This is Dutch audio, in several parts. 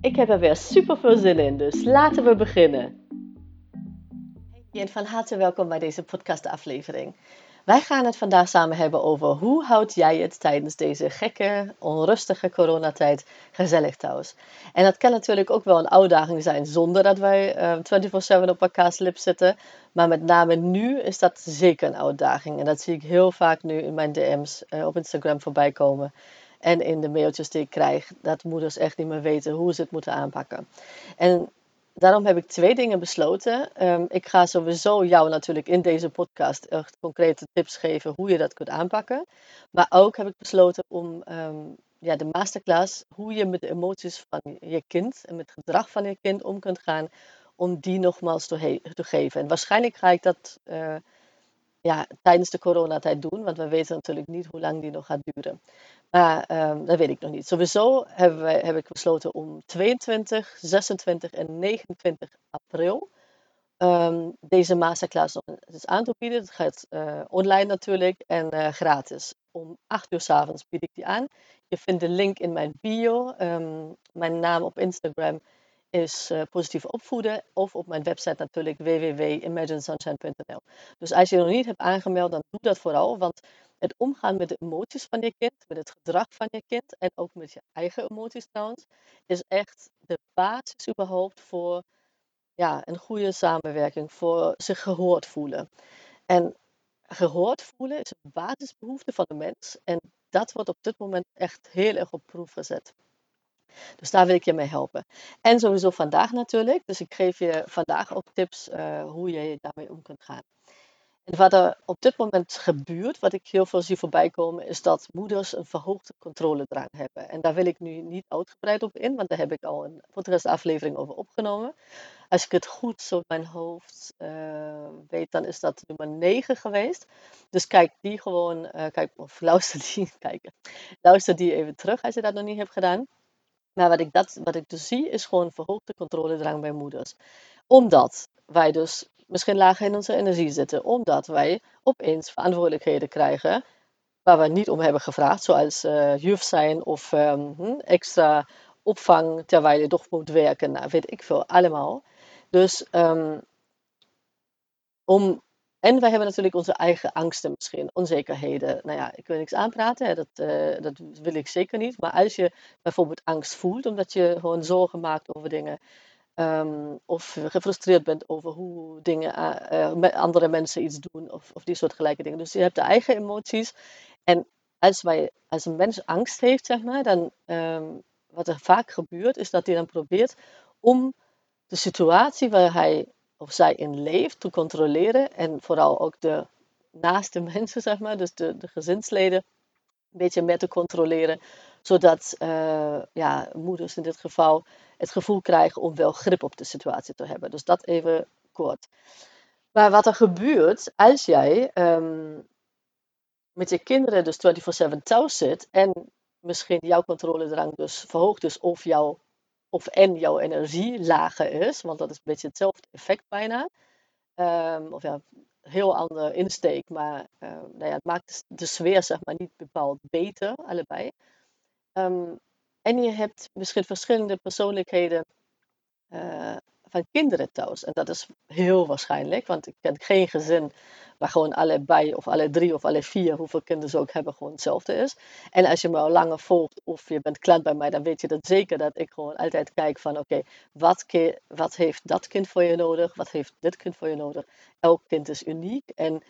Ik heb er weer super veel zin in, dus laten we beginnen. En van harte welkom bij deze podcastaflevering. Wij gaan het vandaag samen hebben over hoe houd jij het tijdens deze gekke, onrustige coronatijd gezellig thuis. En dat kan natuurlijk ook wel een uitdaging zijn zonder dat wij uh, eh, 24/7 op elkaars lip zitten. Maar met name nu is dat zeker een uitdaging. En dat zie ik heel vaak nu in mijn DM's eh, op Instagram voorbij komen. En in de mailtjes die ik krijg, dat moeders echt niet meer weten hoe ze het moeten aanpakken. En daarom heb ik twee dingen besloten. Ehm, ik ga sowieso jou natuurlijk in deze podcast echt concrete tips geven hoe je dat kunt aanpakken. Maar ook heb ik besloten om um, ja, de masterclass, hoe je met de emoties van je kind en met het gedrag van je kind om kunt gaan, om die nogmaals te, te geven. En waarschijnlijk ga ik dat uh, ja, tijdens de coronatijd doen, want we weten natuurlijk niet hoe lang die nog gaat duren. Maar um, dat weet ik nog niet. Sowieso hebben wij, heb ik besloten om 22, 26 en 29 april um, deze masterclass nog eens aan te bieden. Het gaat uh, online natuurlijk en uh, gratis. Om 8 uur s avonds bied ik die aan. Je vindt de link in mijn bio. Um, mijn naam op Instagram is uh, positief opvoeden. Of op mijn website natuurlijk www.imaginesunshine.nl. Dus als je je nog niet hebt aangemeld, dan doe dat vooral. Want het omgaan met de emoties van je kind, met het gedrag van je kind en ook met je eigen emoties trouwens, is echt de basis überhaupt voor ja, een goede samenwerking, voor zich gehoord voelen. En gehoord voelen is een basisbehoefte van de mens en dat wordt op dit moment echt heel erg op proef gezet. Dus daar wil ik je mee helpen. En sowieso vandaag natuurlijk. Dus ik geef je vandaag ook tips uh, hoe je daarmee om kunt gaan. En wat er op dit moment gebeurt, wat ik heel veel zie voorbij komen, is dat moeders een verhoogde controledrang hebben. En daar wil ik nu niet uitgebreid op in, want daar heb ik al een podcastaflevering over opgenomen. Als ik het goed zo in mijn hoofd uh, weet, dan is dat nummer 9 geweest. Dus kijk die gewoon, uh, kijk, of luister die, kijken. luister die even terug als je dat nog niet hebt gedaan. Maar wat ik, dat, wat ik dus zie, is gewoon verhoogde controledrang bij moeders. Omdat wij dus misschien lager in onze energie zitten. Omdat wij opeens verantwoordelijkheden krijgen waar we niet om hebben gevraagd. Zoals uh, juf zijn of um, extra opvang terwijl je toch moet werken. Nou, weet ik veel, allemaal. Dus um, om en wij hebben natuurlijk onze eigen angsten misschien, onzekerheden. Nou ja, ik wil niks aanpraten, hè, dat, uh, dat wil ik zeker niet. Maar als je bijvoorbeeld angst voelt, omdat je gewoon zorgen maakt over dingen, um, of gefrustreerd bent over hoe dingen, uh, met andere mensen iets doen, of, of die soort gelijke dingen. Dus je hebt de eigen emoties. En als, wij, als een mens angst heeft, zeg maar, dan um, wat er vaak gebeurt, is dat hij dan probeert om de situatie waar hij of zij in leeft te controleren. En vooral ook de naaste mensen, zeg maar, dus de, de gezinsleden, een beetje meer te controleren. Zodat uh, ja, moeders in dit geval het gevoel krijgen om wel grip op de situatie te hebben. Dus dat even kort. Maar wat er gebeurt als jij um, met je kinderen dus 24-7 thuis zit en misschien jouw controledrang dus verhoogd is of jouw of en jouw energie lager is, want dat is een beetje hetzelfde effect bijna. Um, of ja, heel andere insteek, maar uh, nou ja, het maakt de sfeer zeg maar niet bepaald beter, allebei. Um, en je hebt misschien verschillende persoonlijkheden uh, van kinderen thuis. En dat is heel waarschijnlijk, want ik ken geen gezin waar gewoon allebei of alle drie of alle vier, hoeveel kinderen ze ook hebben, gewoon hetzelfde is. En als je me al langer volgt of je bent klant bij mij, dan weet je dat zeker dat ik gewoon altijd kijk van oké, wat, wat heeft dat kind voor je nodig? Wat heeft dit kind voor je nodig? Elk kind is uniek en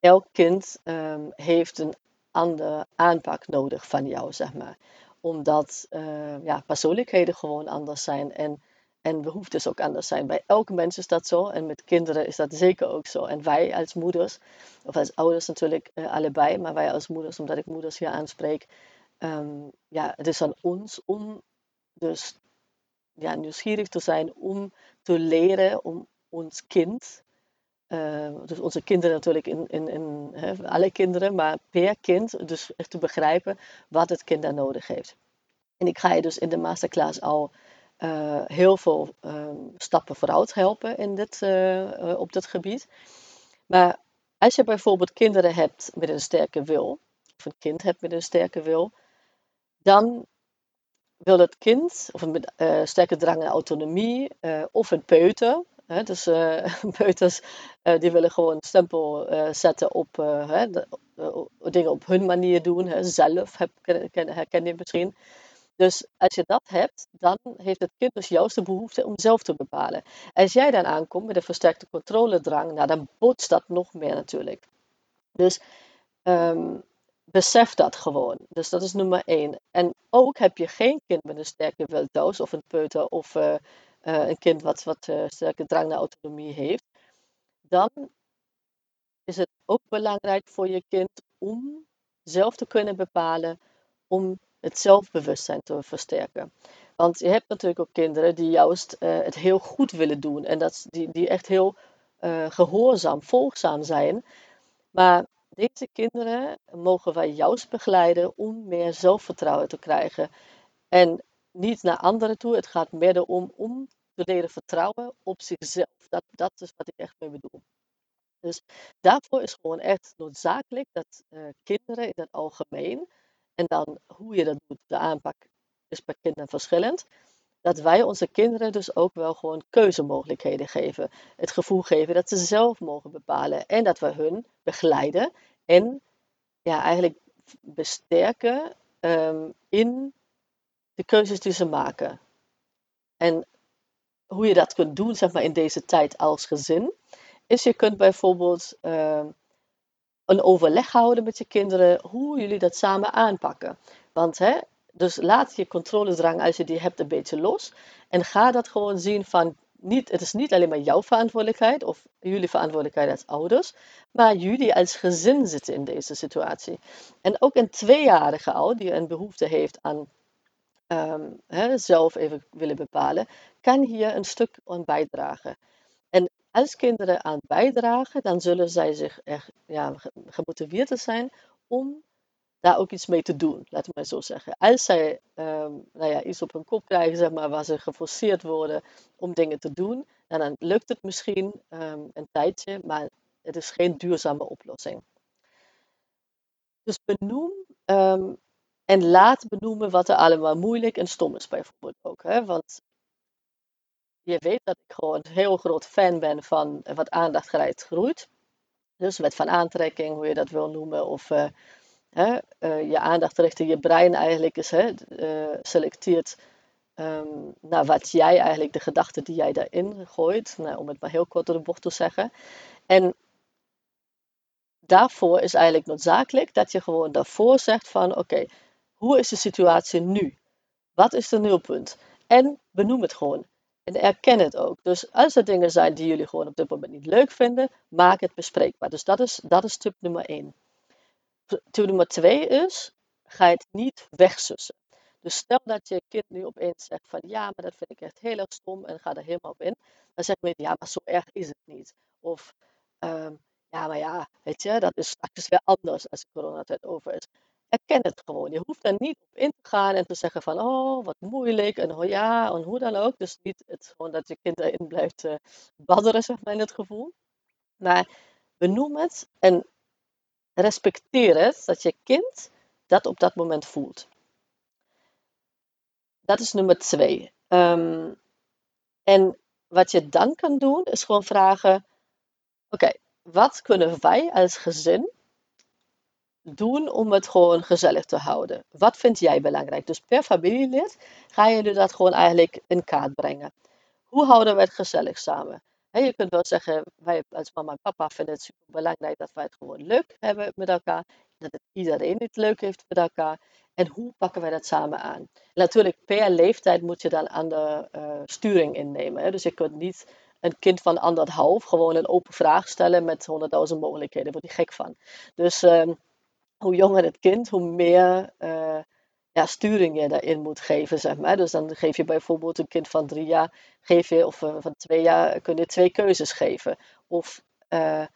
elk kind um, heeft een andere aanpak nodig van jou, zeg maar. Omdat uh, ja, persoonlijkheden gewoon anders zijn en en behoeftes ook anders zijn. Bij elke mens is dat zo. En met kinderen is dat zeker ook zo. En wij als moeders, of als ouders natuurlijk uh, allebei, maar wij als moeders, omdat ik moeders hier aanspreek, um, ja, het is aan ons om dus ja, nieuwsgierig te zijn om te leren om ons kind, uh, dus onze kinderen natuurlijk, in, in, alle kinderen, maar per kind, dus echt te begrijpen wat het kind daar nodig heeft. En ik ga je dus in de masterclass al uh, heel veel uh, stappen vooruit helpen in dit, uh, op dit gebied. Maar als je bijvoorbeeld kinderen hebt met een sterke wil, of een kind hebt met een sterke wil, dan wil het kind, of een sterke drang naar autonomie, of een peuter. Hè, dus peuters die willen gewoon een stempel zetten op hè, dingen op hun manier doen, hè, zelf, heb, herken je misschien. Dus als je dat hebt, dan heeft het kind dus juist de behoefte om zelf te bepalen. Als jij dan aankomt met een versterkte controledrang, nou, dan botst dat nog meer natuurlijk. Dus um, besef dat gewoon. Dus dat is nummer één. En ook heb je geen kind met een sterke wilddoos of een peuter of uh, uh, een kind wat, wat uh, sterke drang naar autonomie heeft, dan is het ook belangrijk voor je kind om zelf te kunnen bepalen, om het zelfbewustzijn te versterken. Want je hebt natuurlijk ook kinderen die juist het heel goed willen doen en dat, die, die echt heel gehoorzaam, volgzaam zijn. Maar deze kinderen mogen wij juist begeleiden om meer zelfvertrouwen te krijgen. En niet naar anderen toe. Het gaat meer erom om te leren vertrouwen op zichzelf. Dat, dat is wat ik echt mee bedoel. Dus daarvoor is gewoon echt noodzakelijk dat uh, kinderen in het algemeen, en dan hoe je dat doet, de aanpak is per kind verschillend, dat wij onze kinderen dus ook wel gewoon keuzemogelijkheden geven. Het gevoel geven dat ze zelf mogen bepalen en dat we hun begeleiden en ja, eigenlijk besterken um, in de keuzes die ze maken. En hoe je dat kunt doen, zeg maar, in deze tijd als gezin, is je kunt bijvoorbeeld uh, een overleg houden met je kinderen hoe jullie dat samen aanpakken. Want hè, dus laat je controledrang, als je die hebt, een beetje los. En ga dat gewoon zien van, niet, het is niet alleen maar jouw verantwoordelijkheid of jullie verantwoordelijkheid als ouders, maar jullie als gezin zitten in deze situatie. En ook een tweejarige al, die een behoefte heeft aan um, hè, zelf even willen bepalen, kan hier een stuk aan bijdragen. Als kinderen aan bijdragen, dan zullen zij zich echt ja, gemotiveerd zijn om daar ook iets mee te doen, laat ik maar zo zeggen. Als zij um, nou ja, iets op hun kop krijgen, zeg maar, waar ze geforceerd worden om dingen te doen, dan lukt het misschien um, een tijdje, maar het is geen duurzame oplossing. Dus benoem um, en laat benoemen wat er allemaal moeilijk en stom is, bijvoorbeeld ook. Hè? Want je weet dat ik gewoon een heel groot fan ben van wat aandacht groeit. Dus wet van aantrekking, hoe je dat wil noemen, of uh, hè, uh, je aandacht richten, je brein eigenlijk is, hè, uh, selecteert um, naar wat jij eigenlijk, de gedachten die jij daarin gooit, nou, om het maar heel kort door de bocht te zeggen. En daarvoor is eigenlijk noodzakelijk dat je gewoon daarvoor zegt van oké, hoe is de situatie nu? Wat is de nulpunt? En benoem het gewoon. En erken het ook. Dus als er dingen zijn die jullie gewoon op dit moment niet leuk vinden, maak het bespreekbaar. Dus dat is, dat is tip nummer 1. Tip nummer 2 is, ga het niet wegsussen. Dus stel dat je kind nu opeens zegt van ja, maar dat vind ik echt heel erg stom en ga er helemaal op in. Dan zeg je ja, maar zo erg is het niet. Of um, ja, maar ja, weet je, dat is straks weer anders als de coronatijd over is. Erken het gewoon. Je hoeft er niet op in te gaan en te zeggen van oh, wat moeilijk en oh ja, en hoe dan ook. Dus niet het, gewoon dat je kind erin blijft uh, badderen, zeg maar, in het gevoel. Maar benoem het en respecteer het dat je kind dat op dat moment voelt. Dat is nummer twee. Um, en wat je dan kan doen, is gewoon vragen: oké, wat kunnen wij als gezin doen om het gewoon gezellig te houden? Wat vind jij belangrijk? Dus per familielid ga je dat gewoon eigenlijk in kaart brengen. Hoe houden we het gezellig samen? je kunt wel zeggen, wij als mama en papa vinden het super belangrijk dat wij het gewoon leuk hebben met elkaar. Dat het iedereen het leuk heeft met elkaar. En hoe pakken wij dat samen aan? natuurlijk, per leeftijd moet je dan aan de uh, sturing innemen. Dus je kunt niet een kind van anderhalf gewoon een open vraag stellen met honderdduizend mogelijkheden. Daar word gek van. Dus uh, hoe jonger het kind, hoe meer ja, sturing je daarin moet geven, zeg maar. Dus dan geef je bijvoorbeeld een kind van drie jaar, geef je, of uh, van twee jaar, kun je twee keuzes geven. Of, uh,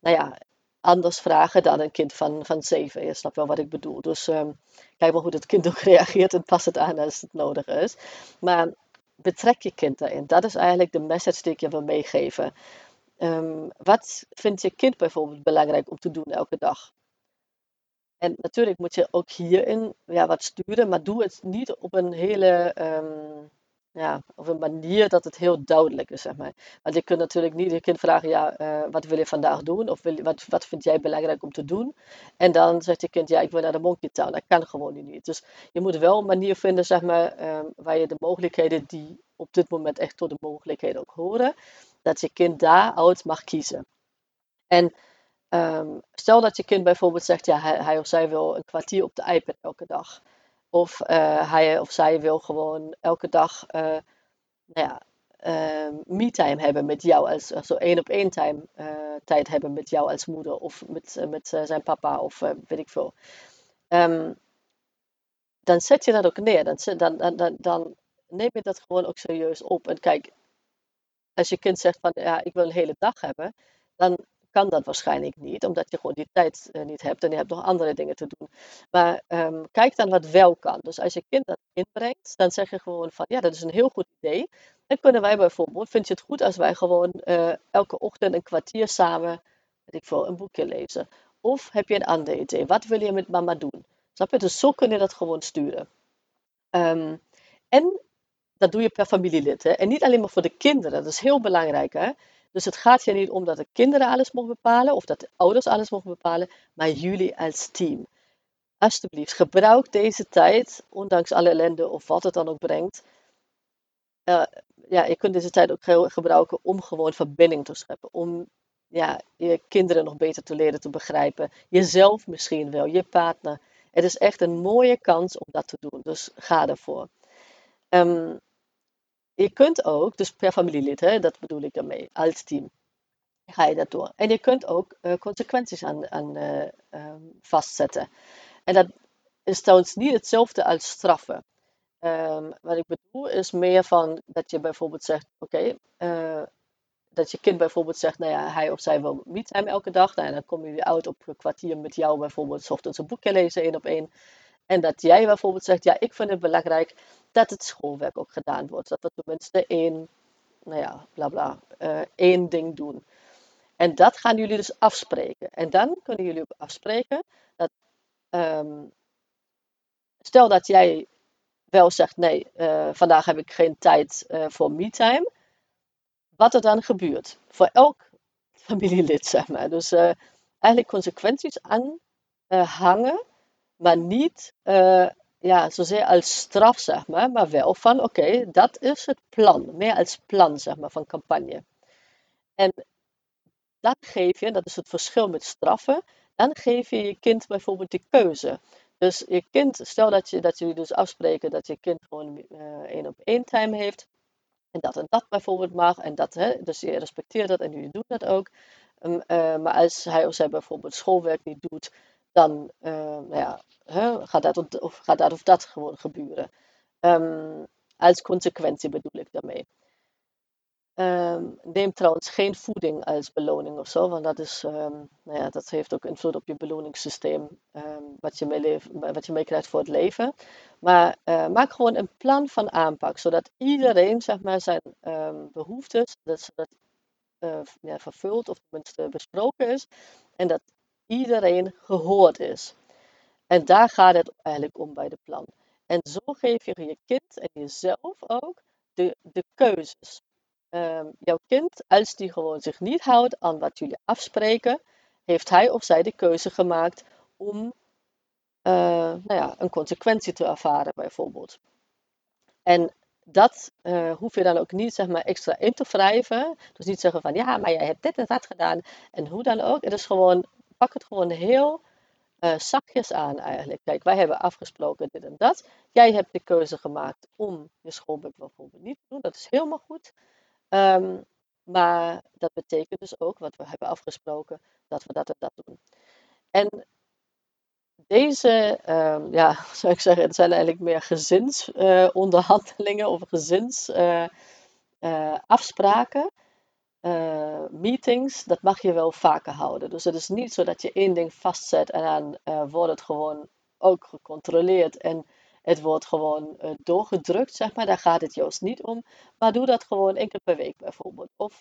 nou ja, anders vragen dan een kind van, van zeven. Je snapt wel wat ik bedoel. Dus um, kijk wel hoe het kind ook reageert en pas het aan als het nodig is. Maar betrek je kind daarin. Dat is eigenlijk de message die ik je wil meegeven. Um, wat vindt je kind bijvoorbeeld belangrijk om te doen elke dag? En natuurlijk moet je ook hierin wat sturen, maar doe het niet op een hele um, ja, op een manier dat het heel duidelijk is, zeg maar. Want je kunt natuurlijk niet je kind vragen, ja, uh, wat wil je vandaag doen? Of wil, wat, wat vind jij belangrijk om te doen? En dan zegt je kind, ja, ik wil naar de Monkey Town. Dat kan gewoon niet. Dus je moet wel een manier vinden, zeg maar, um, waar je de mogelijkheden die op dit moment echt tot de mogelijkheden ook horen, dat je kind daaruit mag kiezen. En um, stel dat je kind bijvoorbeeld zegt, ja, hij, of zij wil een kwartier op de iPad elke dag. Of uh, hij of zij wil gewoon elke dag uh, nou ja, uh, me-time hebben met jou, als, zo één op één time tijd hebben met jou als moeder of met, met zijn papa of weet ik veel. Um, dan zet je dat ook neer. Dan, dan, dan, dan neem je dat gewoon ook serieus op. En kijk, als je kind zegt van ja, ik wil een hele dag hebben, dan kan dat waarschijnlijk niet, omdat je gewoon die tijd uh, niet hebt en je hebt nog andere dingen te doen. Maar um, kijk dan wat wel kan. Dus als je kind dat inbrengt, dan zeg je gewoon van ja, dat is een heel goed idee. Dan kunnen wij bijvoorbeeld, vind je het goed als wij gewoon uh, elke ochtend een kwartier samen, weet ik een boekje lezen? Of heb je een ander idee? Wat wil je met mama doen? Snap je? Dus zo kun je dat gewoon sturen. Um, en dat doe je per familielid. Hè? En niet alleen maar voor de kinderen, dat is heel belangrijk. Hè? Dus het gaat hier niet om dat de kinderen alles mogen bepalen of dat de ouders alles mogen bepalen, maar jullie als team. Alsjeblieft, gebruik deze tijd, ondanks alle ellende of wat het dan ook brengt. Uh, ja, je kunt deze tijd ook gebruiken om gewoon verbinding te scheppen. Om ja, je kinderen nog beter te leren te begrijpen. Jezelf misschien wel, je partner. Het is echt een mooie kans om dat te doen. Dus ga ervoor. Um, je kunt ook, dus per familielid, hè, dat bedoel ik daarmee, als team, ga je dat door. En je kunt ook uh, consequenties aan, aan uh, um, vastzetten. En dat is trouwens niet hetzelfde als straffen. Um, wat ik bedoel is meer van dat je bijvoorbeeld zegt, oké, uh, dat je kind bijvoorbeeld zegt, nou ja, hij of zij wil me-time elke dag. Nou, dan kom je uit op een kwartier met jou bijvoorbeeld, ochtends een boekje lezen, één op één. En dat jij bijvoorbeeld zegt, ja, ik vind het belangrijk dat het schoolwerk ook gedaan wordt. Dat we tenminste één, nou ja, bla bla, uh, één ding doen. En dat gaan jullie dus afspreken. En dan kunnen jullie ook afspreken dat, um, stel dat jij wel zegt, nee, uh, vandaag heb ik geen tijd uh, voor me-time. Wat er dan gebeurt. Voor elk familielid, zeg maar. Dus eigenlijk consequenties aan hangen maar niet uh, ja, zozeer als straf, zeg maar, maar wel van oké, dat is het plan. Meer als plan, zeg maar, van campagne. En dan geef je, dat is het verschil met straffen, dan geef je je kind bijvoorbeeld die keuze. Dus je kind, stel dat, je, dat jullie dus afspreken dat je kind gewoon uh, één op één time heeft. En dat en dat bijvoorbeeld mag. En dat, hè, dus je respecteert dat en jullie doen dat ook. Um, uh, maar als hij of zij bijvoorbeeld schoolwerk niet doet, dan uh, nou ja, hè, gaat, dat of, gaat dat of dat gewoon gebeuren. Um, als consequentie bedoel ik daarmee. Um, neem trouwens geen voeding als beloning of zo, want dat, is, um, nou ja, dat heeft ook invloed op je beloningssysteem, wat, je mee wat je meekrijgt voor het leven. Maar uh, maak gewoon een plan van aanpak, zodat iedereen zeg maar, zijn behoeftes dat, dat, uh, ja, vervult of tenminste besproken is. En dat iedereen gehoord is. En daar gaat het eigenlijk om bij de plan. En zo geef je je kind en jezelf ook de, de keuzes. Um, jouw kind, als die gewoon zich niet houdt aan wat jullie afspreken, heeft hij of zij de keuze gemaakt om uh, nou ja, een consequentie te ervaren, bijvoorbeeld. En dat uh, hoef je dan ook niet zeg maar, extra in te wrijven. Dus niet zeggen van ja, maar jij hebt dit en dat gedaan. En hoe dan ook. Het is gewoon pak het gewoon heel uh, zakjes aan eigenlijk. Kijk, wij hebben afgesproken dit en dat. Jij hebt de keuze gemaakt om je schoolwerk bijvoorbeeld niet te doen. Dat is helemaal goed. Um, maar dat betekent dus ook, wat we hebben afgesproken, dat we dat en dat doen. En deze, uh, ja, zou ik zeggen, het zijn eigenlijk meer gezinsonderhandelingen uh, of gezinsafspraken. Uh, meetings, dat mag je wel vaker houden. Dus het is niet zo dat je één ding vastzet en dan wordt het gewoon ook gecontroleerd en het wordt gewoon doorgedrukt, zeg maar. Daar gaat het juist niet om. Maar doe dat gewoon één keer per week bijvoorbeeld. Of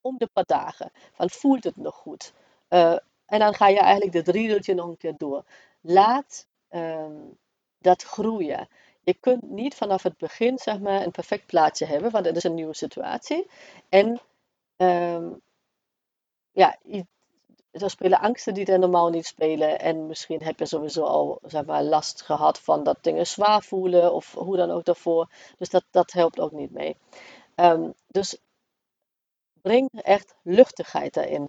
om de paar dagen. Van voelt het nog goed? En dan ga je eigenlijk dit riedeltje nog een keer door. Laat ehm, dat groeien. Je kunt niet vanaf het begin zeg maar, een perfect plaatje hebben, want het is een nieuwe situatie. En um, ja, er spelen angsten die er normaal niet spelen. En misschien heb je sowieso al zeg maar, last gehad van dat dingen zwaar voelen of hoe dan ook daarvoor. Dus dat, dat helpt ook niet mee. Ehm, dus breng echt luchtigheid daarin.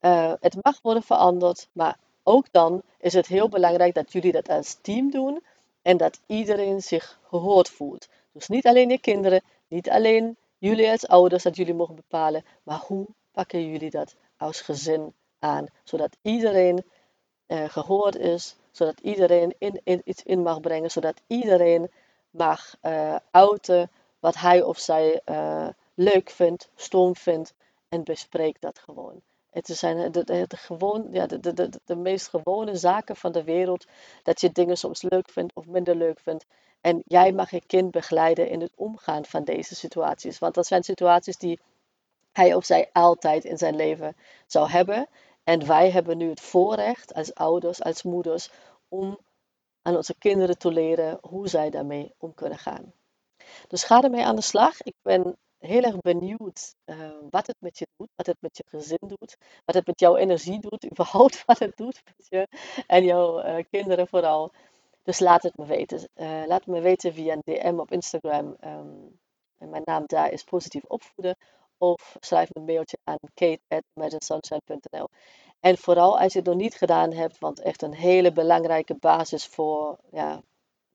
Uh, het mag worden veranderd, maar ook dan is het heel belangrijk dat jullie dat als team doen en dat iedereen zich gehoord voelt. Dus niet alleen je kinderen, niet alleen jullie als ouders dat jullie mogen bepalen, maar hoe pakken jullie dat als gezin aan, zodat iedereen uh, gehoord is, zodat iedereen in, in, iets in mag brengen, zodat iedereen mag uh, uiten wat hij of zij leuk vindt, stom vindt en bespreek dat gewoon. Het zijn de, de, gewoon, ja, de, de, de, de meest gewone zaken van de wereld. Dat je dingen soms leuk vindt of minder leuk vindt. En jij mag je kind begeleiden in het omgaan van deze situaties. Want dat zijn situaties die hij of zij altijd in zijn leven zou hebben. En wij hebben nu het voorrecht als ouders, als moeders, om aan onze kinderen te leren hoe zij daarmee om kunnen gaan. Dus ga ermee aan de slag. Ik ben heel erg benieuwd uh, wat het met je doet, wat het met je gezin doet, wat het met jouw energie doet, überhaupt wat het doet met je en jouw uh, kinderen vooral. Dus laat het me weten. Uh, laat me weten via een DM op Instagram. Um, en mijn naam daar is positief opvoeden. Of schrijf een mailtje aan kate.imaginesunshine.nl En vooral als je het nog niet gedaan hebt, want echt een hele belangrijke basis voor ja,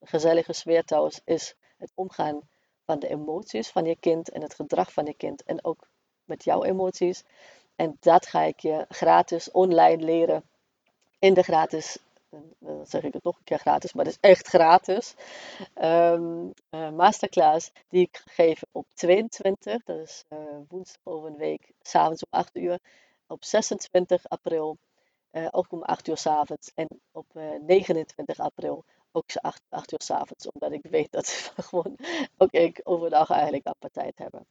gezellige sfeer is het omgaan van de emoties van je kind en het gedrag van je kind en ook met jouw emoties. En dat ga ik je gratis online leren in de gratis, dan zeg ik het nog een keer gratis, maar het is echt gratis, um, masterclass die ik geef op 22, dat is uh, woensdag over een week, s'avonds om 8 uur, op 26 april, uh, ook om 8 uur s'avonds en op 29 april ook 8, 8 uur s'avonds. Omdat ik weet dat we gewoon ook ik overdag eigenlijk apart tijd hebben.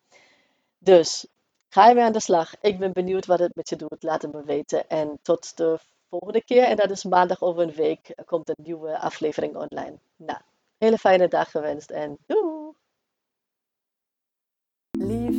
Dus ga je mee aan de slag. Ik ben benieuwd wat het met je doet. Laat het me weten. En tot de volgende keer. En dat is maandag over een week. Komt een nieuwe aflevering online. Nou, hele fijne dag gewenst. En doei!